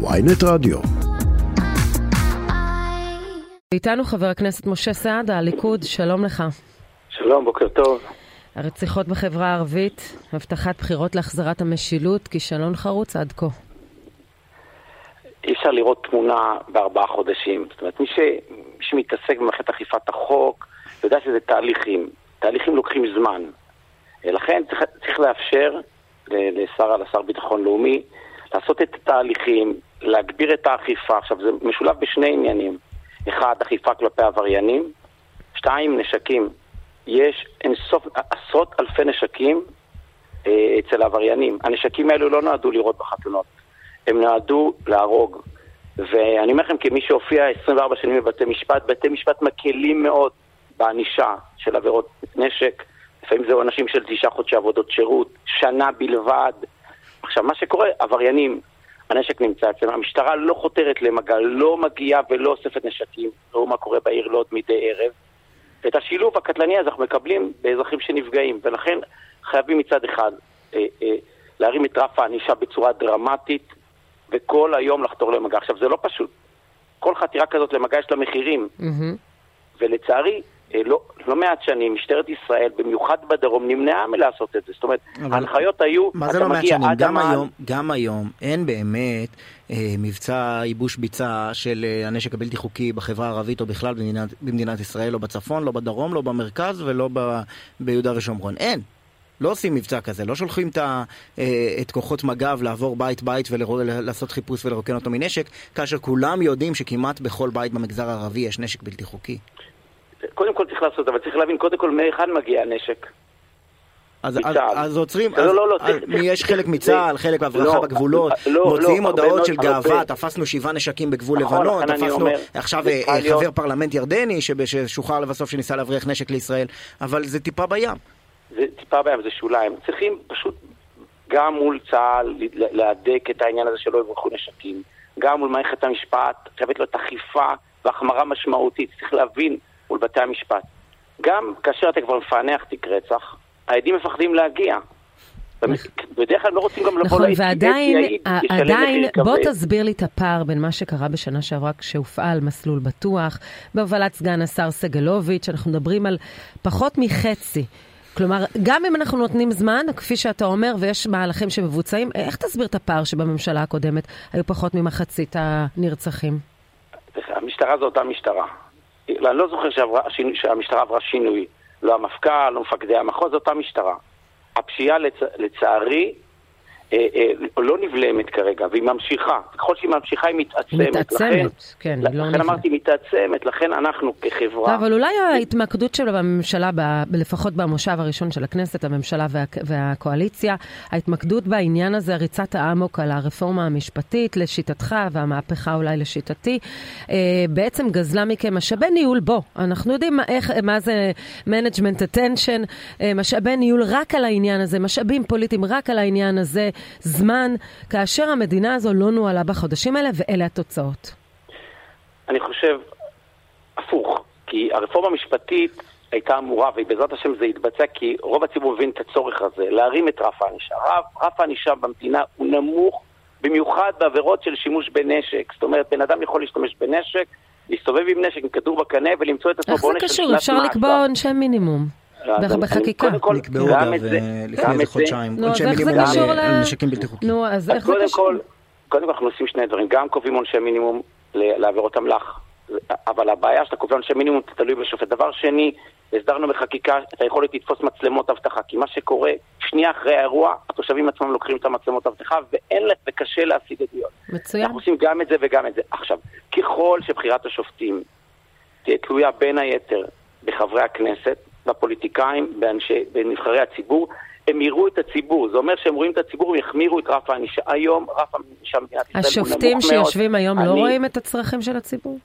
ויינט רדיו. איתנו חבר הכנסת משה סעדה, הליכוד, שלום לך. שלום, בוקר טוב. הרציחות בחברה הערבית, הבטחת בחירות להחזרת המשילות, כישלון חרוץ עד כה. אי אפשר לראות תמונה בארבעה חודשים. זאת אומרת, מי, ש... מי שמתעסק במערכת אכיפת החוק, יודע שזה תהליכים. תהליכים לוקחים זמן. לכן צריך, צריך לאפשר לשר, לשר ביטחון לאומי לעשות את התהליכים, להגביר את האכיפה. עכשיו, זה משולב בשני עניינים. אחד, אכיפה כלפי עבריינים. שתיים, נשקים. יש אינסוף, עשרות אלפי נשקים אה, אצל העבריינים. הנשקים האלו לא נועדו לראות בחתונות, הם נועדו להרוג. ואני אומר לכם, כמי שהופיע 24 שנים בבתי משפט, בתי משפט מקלים מאוד בענישה של עבירות נשק. לפעמים זהו אנשים של תשעה חודשי עבודות שירות, שנה בלבד. עכשיו, מה שקורה, עבריינים, הנשק נמצא אצלם, המשטרה לא חותרת למגע, לא מגיעה ולא אוספת נשקים, ראו מה קורה בעיר לוד מדי ערב. את השילוב הקטלני הזה אנחנו מקבלים באזרחים שנפגעים, ולכן חייבים מצד אחד אה, אה, להרים את רף הענישה בצורה דרמטית, וכל היום לחתור למגע. עכשיו, זה לא פשוט. כל חתירה כזאת למגע יש לה מחירים, mm-hmm. ולצערי, לא, לא מעט שנים, משטרת ישראל, במיוחד בדרום, נמנעה מלעשות את זה. זאת אומרת, ההנחיות היו, מה זה לא מעט שנים? גם היום, גם היום אין באמת אה, מבצע ייבוש ביצה של אה, הנשק הבלתי חוקי בחברה הערבית או בכלל במדינת, במדינת ישראל, לא בצפון, לא בדרום, לא במרכז ולא ב, ביהודה ושומרון. אין. לא עושים מבצע כזה, לא שולחים את, ה, אה, את כוחות מג"ב לעבור בית בית ולעשות חיפוש ולרוקן אותו מנשק, כאשר כולם יודעים שכמעט בכל בית במגזר הערבי יש נשק בלתי חוקי. קודם כל צריך לעשות, אבל צריך להבין קודם כל מהיכן מגיע הנשק. אז, אז, אז עוצרים, לא, אז, לא, לא, אז צריך, יש חלק מצה"ל, חלק בהברחה לא, בגבולות, לא, מוציאים לא, הודעות של גאווה. תפסנו שבעה נשקים בגבול נכון, לבנון, תפסנו אומר, עכשיו אה, חבר. פרלמנט ירדני ששוחרר לבסוף שניסה להבריח נשק לישראל, אבל זה טיפה בים. זה טיפה בים, זה שוליים. צריכים פשוט גם מול צה"ל להדק את העניין הזה שלא יברחו נשקים, גם מול מערכת המשפט, חייבת להיות אכיפה והחמרה משמעותית. צריך להבין מול בתי המשפט. גם כאשר אתה כבר מפענח תיק רצח, העדים מפחדים להגיע. בדרך כלל לא רוצים גם לבוא נכון, ועדיין, עדיין, בוא תסביר לי את הפער בין מה שקרה בשנה שעברה כשהופעל מסלול בטוח, בהובלת סגן השר סגלוביץ', אנחנו מדברים על פחות מחצי. כלומר, גם אם אנחנו נותנים זמן, כפי שאתה אומר, ויש מהלכים שמבוצעים, איך תסביר את הפער שבממשלה הקודמת היו פחות ממחצית הנרצחים? המשטרה זו אותה משטרה. אני לא זוכר שעברה, שהמשטרה עברה שינוי. לא המפכ"ל, לא מפקדי המחוז, זו אותה משטרה. הפשיעה לצ... לצערי אה, אה, לא נבלמת כרגע, והיא ממשיכה. ככל שהיא ממשיכה היא מתעצמת. מתעצמת, לכן, כן, היא לא נבלמת. לכן אמרתי מתעצמת, לכן אנחנו כחברה... אבל אולי ההתמקדות שלו בממשלה, ב, לפחות במושב הראשון של הכנסת, הממשלה וה, והקואליציה, ההתמקדות בעניין הזה, ריצת האמוק על הרפורמה המשפטית, לשיטתך, והמהפכה אולי לשיטתי, אה, בעצם גזלה מכם משאבי ניהול, בוא, אנחנו יודעים מה, איך, מה זה management attention, אה, משאבי ניהול רק על העניין הזה, משאבים פוליטיים רק על העניין הזה. זמן, כאשר המדינה הזו לא נוהלה בחודשים האלה, ואלה התוצאות? אני חושב הפוך, כי הרפורמה המשפטית הייתה אמורה, ובעזרת השם זה יתבצע, כי רוב הציבור מבין את הצורך הזה, להרים את רף הענישה. רף, רף הענישה במדינה הוא נמוך, במיוחד בעבירות של שימוש בנשק. זאת אומרת, בן אדם יכול להשתמש בנשק, להסתובב עם נשק, עם כדור בקנה ולמצוא את עצמו בעונש של שנת מאסר. איך זה קשור? אפשר לקבוע עונשי מינימום. בחקיקה. נקבעו אגב לפני איזה חודשיים. עונשי מינימום על נשקים בלתי חוקיים. נו, אז איך זה קשור? קודם כל אנחנו עושים שני דברים, גם קובעים עונשי מינימום לעבירות אמל"ח, אבל הבעיה שאתה קובע עונשי מינימום זה תלוי בשופט. דבר שני, הסדרנו בחקיקה את היכולת לתפוס מצלמות אבטחה, כי מה שקורה, שנייה אחרי האירוע, התושבים עצמם לוקחים את המצלמות אבטחה, ואין להם, וקשה להשיג עדויות. מצוין. אנחנו עושים גם את זה וגם את זה. עכשיו, ככל שבחירת השופטים תהיה תלויה בין היתר בחברי הכנסת, בפוליטיקאים, באנשי, בנבחרי הציבור, הם יראו את הציבור. זה אומר שהם רואים את הציבור, הם יחמירו את רף הענישה. היום רף הענישה במדינת ישראל הוא נמוך מאוד. השופטים שיושבים היום לא אני, לא רואים את הצרכים של הציבור?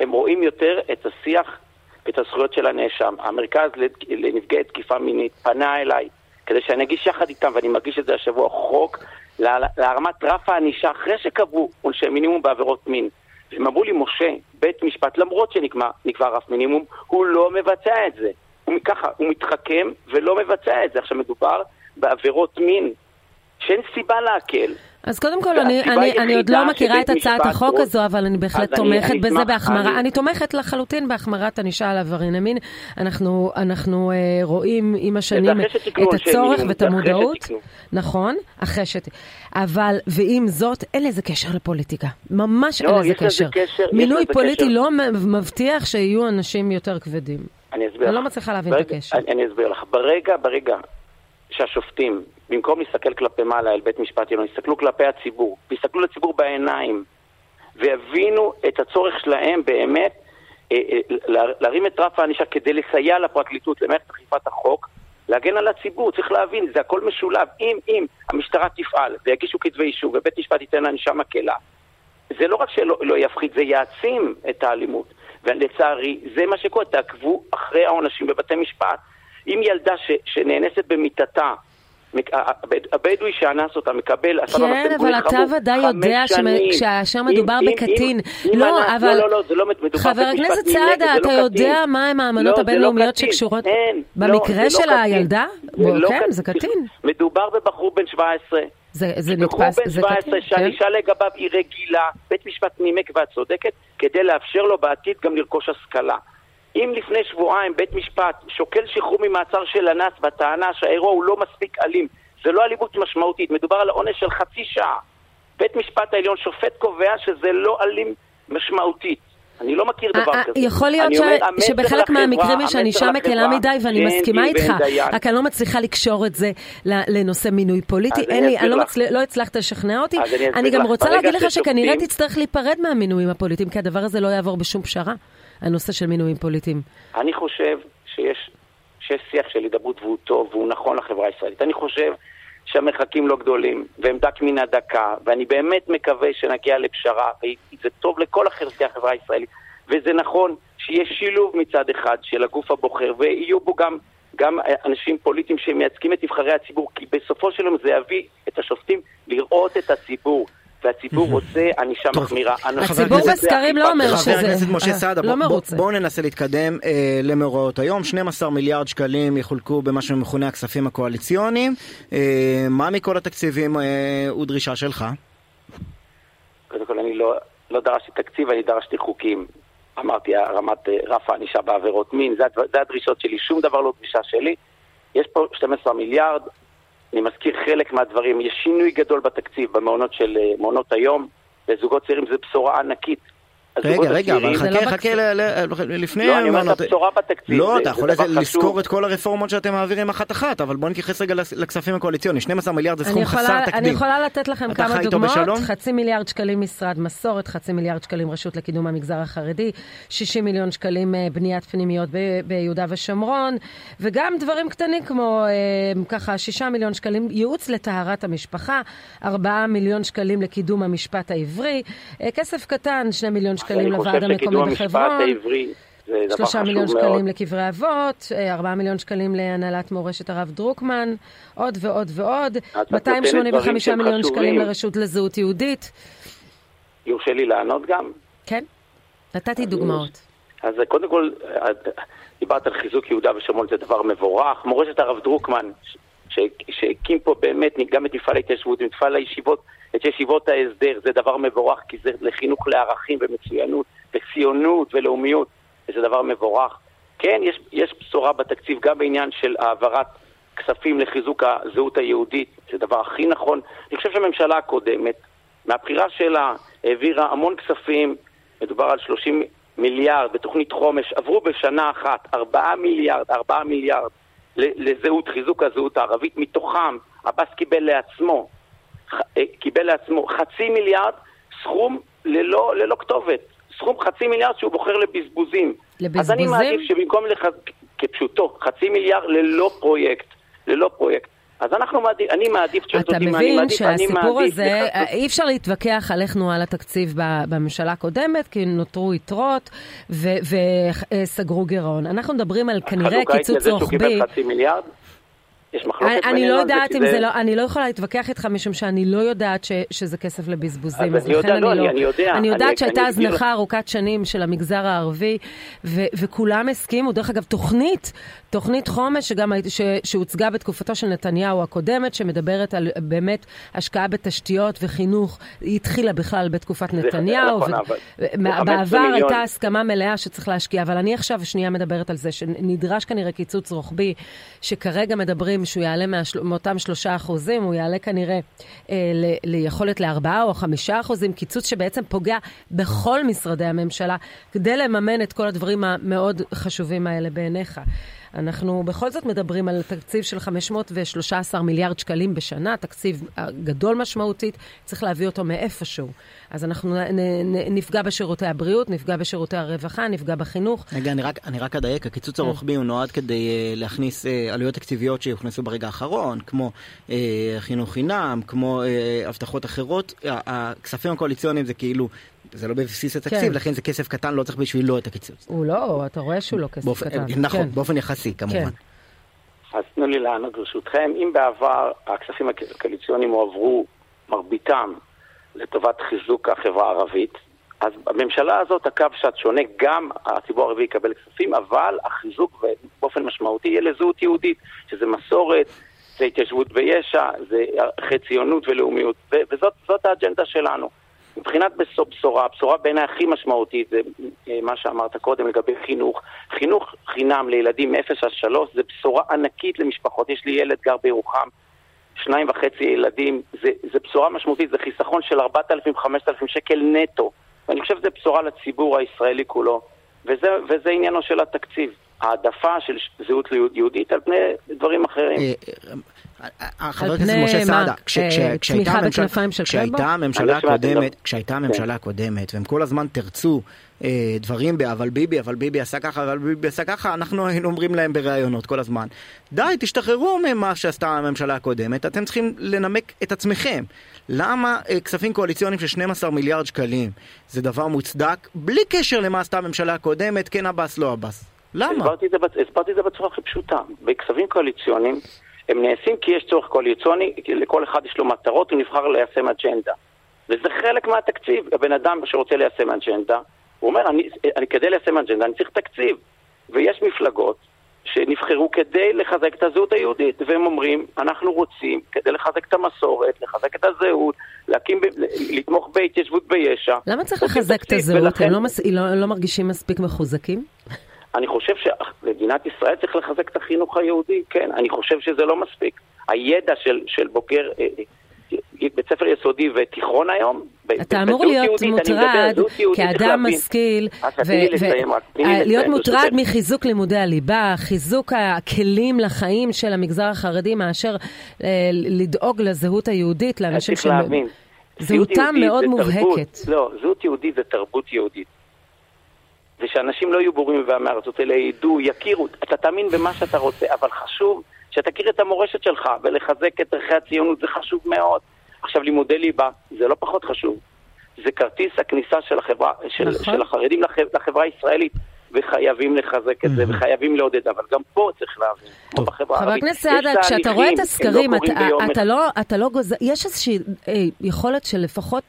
הם רואים יותר את השיח ואת הזכויות של הנאשם. המרכז לנפגעי תקיפה מינית פנה אליי כדי שאני אגיש יחד איתם, ואני מגיש את זה השבוע, חוק להרמת רף הענישה אחרי שקבעו עונשי מינימום בעבירות מין. והם אמרו לי, משה, בית משפט, למרות שנקבע רף מינימום, הוא לא מבצע את זה. הוא ככה, הוא מתחכם ולא מבצע את זה. עכשיו מדובר בעבירות מין. שאין סיבה להקל. אז קודם כל, אני, אני, אני עוד לא מכירה את הצעת החוק רוב... הזו, אבל אני בהחלט תומכת אני, בזה בהחמרה. אני... אני תומכת לחלוטין בהחמרת ענישה על עברייני מין. אנחנו, אנחנו אה, רואים עם השנים את הצורך ואת המודעות. נכון, אחרי שת... אבל, ועם זאת, אין לזה קשר לפוליטיקה. ממש לא, אין לזה קשר. קשר. מינוי פוליטי קשר. לא מבטיח שיהיו אנשים יותר כבדים. אני אסביר לך. אני לא מצליחה להבין ברגע, את הקשר. אני, אני אסביר לך. ברגע, ברגע שהשופטים, במקום להסתכל כלפי מעלה אל בית משפט עליון, יסתכלו כלפי הציבור, ויסתכלו לציבור בעיניים, ויבינו את הצורך שלהם באמת אה, אה, להרים את רף הענישה כדי לסייע לפרקליטות, למערכת אכיפת החוק, להגן על הציבור, צריך להבין, זה הכל משולב. אם, אם המשטרה תפעל ויגישו כתבי אישום ובית משפט ייתן ענישה מקלה, זה לא רק שלא לא יפחית, זה יעצים את האלימות. ולצערי, זה מה שקורה, תעקבו אחרי העונשים בבתי משפט. אם ילדה ש, שנאנסת במיטתה, הבדואי שאנס אותה מקבל כן, אבל אתה ודאי יודע שכאשר מדובר בקטין, לא, אבל... לא, לא, לא, זה לא מדובר חבר הכנסת סעדה, אתה יודע מה האמנות לא, הבינלאומיות שקשורות... במקרה של הילדה? כן, זה קטין. מדובר בבחור בן 17. זה, זה נתפס, זה קטין, בחור בן 17 שהאישה כן? לגביו היא רגילה, בית משפט נימק ואת צודקת, כדי לאפשר לו בעתיד גם לרכוש השכלה. אם לפני שבועיים בית משפט שוקל שחרור ממעצר של אנס בטענה שהאירוע הוא לא מספיק אלים, זה לא אלימות משמעותית, מדובר על עונש של חצי שעה. בית משפט העליון, שופט קובע שזה לא אלים משמעותית. אני לא מכיר דבר כזה. יכול להיות שבחלק מהמקרים יש ענישה מקלה מדי, ואני מסכימה איתך, רק אני לא מצליחה לקשור את זה לנושא מינוי פוליטי. אין לי, אני לא, לא הצלחת לשכנע אותי. אני גם רוצה להגיד לך שכנראה תצטרך להיפרד מהמינויים הפוליטיים, כי הדבר הזה לא יעבור בשום פשרה. הנושא של מינויים פוליטיים? אני חושב שיש, שיש שיח של הידברות והוא טוב והוא נכון לחברה הישראלית. אני חושב שהמרחקים לא גדולים והם דק מן הדקה, ואני באמת מקווה שנגיע לפשרה, וזה טוב לכל חלקי החברה הישראלית. וזה נכון שיש שילוב מצד אחד של הגוף הבוחר, ויהיו בו גם, גם אנשים פוליטיים שמייצגים את נבחרי הציבור, כי בסופו של יום זה יביא את השופטים לראות את הציבור. והציבור רוצה ענישה מחמירה. הציבור בסקרים לא אומר שזה... חבר הכנסת משה סעדה, לא בואו ננסה להתקדם אה, למאורעות היום. 12 מיליארד שקלים יחולקו במה שמכונה הכספים הקואליציוניים. אה, מה מכל התקציבים אה, הוא דרישה שלך? קודם כל, אני לא, לא דרשתי תקציב, אני דרשתי חוקים. אמרתי, רמת רף הענישה בעבירות מין, זה, זה הדרישות שלי, שום דבר לא דרישה שלי. יש פה 12 מיליארד, אני מזכיר חלק מהדברים. יש שינוי גדול בתקציב במעונות של אה, מעונות היום. לזוגות צעירים זו בשורה ענקית. רגע, רגע, אבל חכה, לא חכה לפני... לא, אני אומר את הבשורה בתקציב. לא, אתה יכול לזכור את כל הרפורמות שאתם מעבירים אחת-אחת, אבל בוא נתייחס רגע לכספים הקואליציוניים. 12 מיליארד זה סכום חסר תקדים. אני יכולה לתת לכם כמה דוגמאות. חצי מיליארד שקלים משרד מסורת, חצי מיליארד שקלים רשות לקידום המגזר החרדי, 60 מיליון שקלים אה, בניית פנימיות ביהודה ושומרון, וגם דברים קטנים כמו אה, ככה 6 מיליון שקלים ייעוץ לטהרת המשפחה, 4 מיליון שקלים לקידום המשפט העברי, אה, כסף קטן, 2 מיליון שקלים לוועד המקומי בחברון. שלושה מיליון שקלים לקברי אבות, אה, ארבעה מיליון שקלים להנהלת מורשת הרב דרוקמן, עוד ועוד ועוד, 285 מיליון שקלים לרשות לזהות יהודית. יורשה לי לענות גם? כן, נתתי דוגמאות. אז קודם כל, דיברת על חיזוק יהודה ושומרון, זה דבר מבורך. מורשת הרב דרוקמן, שהקים פה באמת גם את מפעל ההתיישבות, את מפעל הישיבות, את ישיבות ההסדר, זה דבר מבורך, כי זה לחינוך לערכים ומצוינות, וציונות ולאומיות, וזה דבר מבורך. כן, יש, יש בשורה בתקציב גם בעניין של העברת כספים לחיזוק הזהות היהודית, זה הדבר הכי נכון. אני חושב שהממשלה הקודמת, מהבחירה שלה, העבירה המון כספים, מדובר על 30 מיליארד בתוכנית חומש, עברו בשנה אחת 4 מיליארד, 4 מיליארד לזהות, חיזוק הזהות הערבית, מתוכם עבאס קיבל לעצמו, אה, קיבל לעצמו חצי מיליארד, סכום ללא, ללא כתובת, סכום חצי מיליארד שהוא בוחר לבזבוזים. לבזבוזים? אז אני מעדיף שבמקום, לח... כפשוטו, חצי מיליארד ללא פרויקט, ללא פרויקט. אז אנחנו מעדיף, אני מעדיף, אתה מבין שהסיפור הזה, אי אפשר להתווכח על איך נוהל התקציב בממשלה הקודמת, כי נותרו יתרות וסגרו גירעון. אנחנו מדברים על כנראה קיצוץ רוחבי. חלוקה שהוא קיבל חצי מיליארד? יש מחלוקת אני לא יודעת אם זה לא, אני לא יכולה להתווכח איתך משום שאני לא יודעת ש, שזה כסף לבזבוזים, אז, אז לכן אני לא, אני, אני יודע. אני יודעת שהייתה הזנחה ארוכת שנים של המגזר הערבי, ו, וכולם הסכימו, דרך אגב, תוכנית, תוכנית חומש שגם, ש, שהוצגה בתקופתו של נתניהו הקודמת, שמדברת על באמת השקעה בתשתיות וחינוך, היא התחילה בכלל בתקופת נתניהו. נכון, אבל... בעבר הייתה הסכמה מלאה שצריך להשקיע, אבל אני עכשיו שנייה מדברת על זה, שנדרש כנראה קיצוץ רוחבי, שכרגע מדברים שהוא יעלה מהשל... מאותם שלושה אחוזים, הוא יעלה כנראה אה, ל... ליכולת לארבעה או חמישה אחוזים, קיצוץ שבעצם פוגע בכל משרדי הממשלה, כדי לממן את כל הדברים המאוד חשובים האלה בעיניך. אנחנו בכל זאת מדברים על תקציב של 513 מיליארד שקלים בשנה, תקציב גדול משמעותית, צריך להביא אותו מאיפשהו. אז אנחנו נפגע בשירותי הבריאות, נפגע בשירותי הרווחה, נפגע בחינוך. רגע, אני רק, אני רק אדייק, הקיצוץ כן. הרוחבי הוא נועד כדי uh, להכניס uh, עלויות תקציביות שיוכנסו ברגע האחרון, כמו חינוך חינם, כמו הבטחות אחרות. הכספים הקואליציוניים זה כאילו זה לא בבסיס התקציב, כן. לכן זה כסף קטן, לא צריך בשבילו את הקיצוץ. הוא לא, אתה רואה שהוא לא כסף באופ... קטן. נכון, כן. באופן יחסי כמובן. כן. אז תנו לי לענות ברשותכם. אם בעבר הכספים הקואליציוניים הועברו, מרביתם, לטובת חיזוק החברה הערבית, אז בממשלה הזאת הקו שאת שונה, גם הציבור הערבי יקבל כספים, אבל החיזוק באופן משמעותי יהיה לזהות יהודית, שזה מסורת, זה התיישבות ביש"ע, זה ערכי ציונות ולאומיות, וזאת האג'נדה שלנו. מבחינת בשורה, הבשורה בעיניי הכי משמעותית זה אה, מה שאמרת קודם לגבי חינוך. חינוך חינם לילדים מ-0 עד 3 זה בשורה ענקית למשפחות. יש לי ילד גר בירוחם, שניים וחצי ילדים, זה, זה בשורה משמעותית, זה חיסכון של 4,000-5,000 שקל נטו. ואני חושב שזו בשורה לציבור הישראלי כולו, וזה, וזה עניינו של התקציב. העדפה של זהות יהודית על פני דברים אחרים. אה, אה, חבר הכנסת משה סעדה, אה, כשהייתה הממשלה הקודמת, כשהייתה כן. הממשלה הקודמת, והם כל הזמן תרצו דברים ב"אבל ביבי", "אבל ביבי עשה ככה", "אבל ביבי עשה ככה", אנחנו היינו אומרים להם בראיונות כל הזמן, די, תשתחררו ממה שעשתה הממשלה הקודמת, אתם צריכים לנמק את עצמכם. למה כספים קואליציוניים של 12 מיליארד שקלים זה דבר מוצדק, בלי קשר למה עשתה הממשלה הקודמת, כן עבאס, לא עבאס? למה? הסברתי את זה בצורה הכי פשוטה. בכספים קואליציוניים הם נעשים כי יש צורך קואליציוני, לכל אחד יש לו מטרות, הוא נבחר ליישם אג'נדה. וזה חלק מהתקציב. הבן אדם שרוצה ליישם אג'נדה, הוא אומר, אני, אני כדי ליישם אג'נדה אני צריך תקציב. ויש מפלגות שנבחרו כדי לחזק את הזהות היהודית, והם אומרים, אנחנו רוצים כדי לחזק את המסורת, לחזק את הזהות, להקים, לתמוך בהתיישבות ביש"ע. למה צריך לחזק את הזהות? ולכן... הם לא, מס... לא, לא מרגישים מספיק מחוזקים? אני חושב שמדינת ישראל צריך לחזק את החינוך היהודי, כן, אני חושב שזה לא מספיק. הידע של, של בוגר אה, אה, בית ספר יסודי ותיכון היום, אתה אמור להיות מוטרד כאדם משכיל, להיות מוטרד מחיזוק לימודי הליבה, חיזוק הכלים לחיים של המגזר החרדי, מאשר אה, לדאוג לזהות היהודית, לאנשים ש... זהותם מאוד מובהקת. לא, זהות יהודית זה תרבות יהודית. ושאנשים לא יהיו בורים מהארצות, אלא ידעו, יכירו, אתה תאמין במה שאתה רוצה, אבל חשוב שתכיר את המורשת שלך ולחזק את ערכי הציונות, זה חשוב מאוד. עכשיו, לימודי ליבה, זה לא פחות חשוב. זה כרטיס הכניסה של, החברה, של, נכון. של החרדים לחברה, לחברה הישראלית. וחייבים לחזק את זה, וחייבים לעודד, אבל גם פה צריך להבין, כמו בחברה הערבית. חבר הכנסת סעדה, כשאתה רואה את לא הסקרים, אתה, לא, אתה לא גוזר, יש איזושהי אה, יכולת של לפחות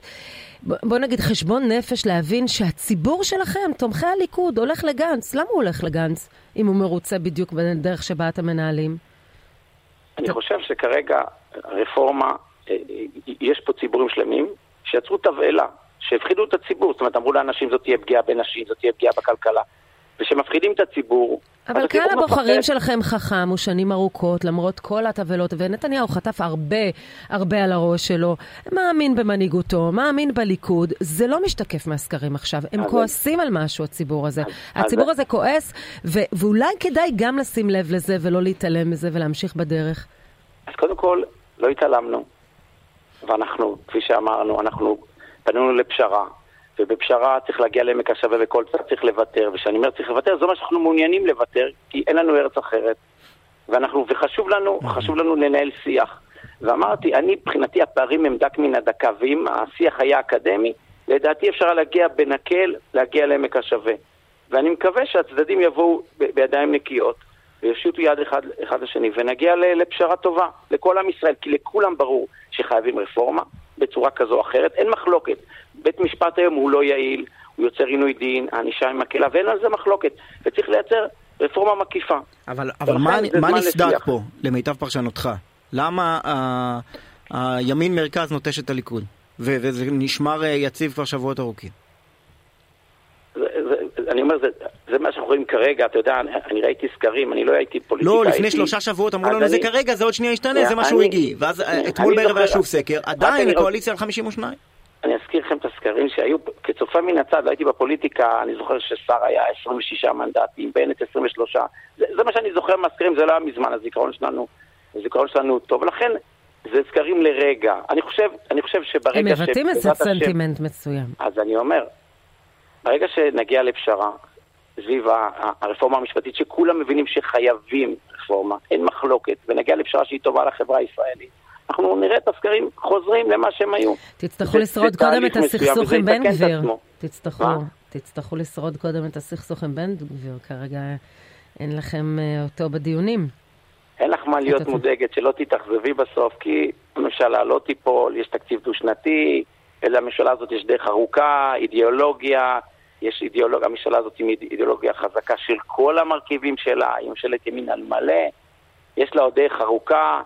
בוא נגיד חשבון נפש להבין שהציבור שלכם, תומכי הליכוד, הולך לגנץ. למה הוא הולך לגנץ, אם הוא מרוצה בדיוק בדרך שבה אתם מנהלים? אני חושב שכרגע רפורמה, אה, יש פה ציבורים שלמים שיצרו תבהלה, שהפחידו את הציבור. זאת אומרת, אמרו לאנשים זאת תהיה פגיעה בנשים, זאת תהיה פגיעה בכלכלה. ושמפחידים את הציבור, אבל קהל הבוחרים מפחד. שלכם חכם, הוא שנים ארוכות, למרות כל התבלות, ונתניהו חטף הרבה, הרבה על הראש שלו. מאמין במנהיגותו, מאמין בליכוד, זה לא משתקף מהסקרים עכשיו. הם כועסים על משהו, הציבור הזה. אז, הציבור אז... הזה כועס, ו- ואולי כדאי גם לשים לב לזה ולא להתעלם מזה ולהמשיך בדרך. אז קודם כל, לא התעלמנו, ואנחנו, כפי שאמרנו, אנחנו פנינו לפשרה. ובפשרה צריך להגיע לעמק השווה וכל צד צריך לוותר, וכשאני אומר צריך לוותר, זה אומר שאנחנו מעוניינים לוותר, כי אין לנו ארץ אחרת. ואנחנו, וחשוב לנו, חשוב לנו לנהל שיח. ואמרתי, אני, מבחינתי הפערים הם דק מן הדקה, ואם השיח היה אקדמי, לדעתי אפשר להגיע בנקל, להגיע לעמק השווה. ואני מקווה שהצדדים יבואו בידיים נקיות, ויושיטו יד אחד, אחד לשני, ונגיע לפשרה טובה לכל עם ישראל, כי לכולם ברור שחייבים רפורמה בצורה כזו או אחרת, אין מחלוקת. משפט היום הוא לא יעיל, הוא יוצר עינוי דין, הענישה היא מקלה, ואין על זה מחלוקת. וצריך לייצר רפורמה מקיפה. אבל, אבל מה, מה נסדק פה, למיטב פרשנותך? למה הימין מרכז נוטש את הליכוד? וזה נשמר יציב כבר שבועות ארוכים. אני אומר, זה, זה מה שאנחנו רואים כרגע, אתה יודע, אני, אני ראיתי סקרים, אני לא הייתי פוליטיקאי. לא, לפני הייתי... שלושה שבועות אמרו לנו אני... זה כרגע, זה עוד שנייה ישתנה, זה מה שהוא הגיע. ואז אני, אתמול בערב היה שוב סקר, עדיין הקואליציה על 52. אני אזכיר לכם את הסקרים שהיו, כצופה מן הצד, לא הייתי בפוליטיקה, אני זוכר ששר היה 26 מנדטים, בנט 23, זה, זה מה שאני זוכר מהסקרים, זה לא היה מזמן, הזיכרון שלנו, הזיכרון שלנו טוב, לכן זה סקרים לרגע. אני חושב, אני חושב שברגע הם מבטאים איזה סנטימנט מסוים. אז אני אומר, ברגע שנגיע לפשרה, סביב הרפורמה המשפטית, שכולם מבינים שחייבים רפורמה, אין מחלוקת, ונגיע לפשרה שהיא טובה לחברה הישראלית, אנחנו נראה את הסקרים חוזרים למה שהם היו. תצטרכו לשרוד קודם את הסכסוך עם בן גביר. תצטרכו, תצטרכו לשרוד קודם את הסכסוך עם בן גביר, כרגע אין לכם אה, אותו בדיונים. אין לך מה להיות מודאגת, שלא תתאכזבי בסוף, כי הממשלה לא תיפול, יש תקציב דו-שנתי, לממשלה הזאת יש דרך ארוכה, אידיאולוגיה, יש אידיאולוגיה, הממשלה הזאת עם אידיאולוגיה חזקה של כל המרכיבים שלה, היא ממשלת ימין על מלא, יש לה עוד דרך ארוכה,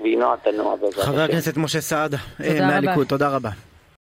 והיא נועה תנוע בעזרת חבר הכנסת משה סעדה, מהליכוד, תודה רבה.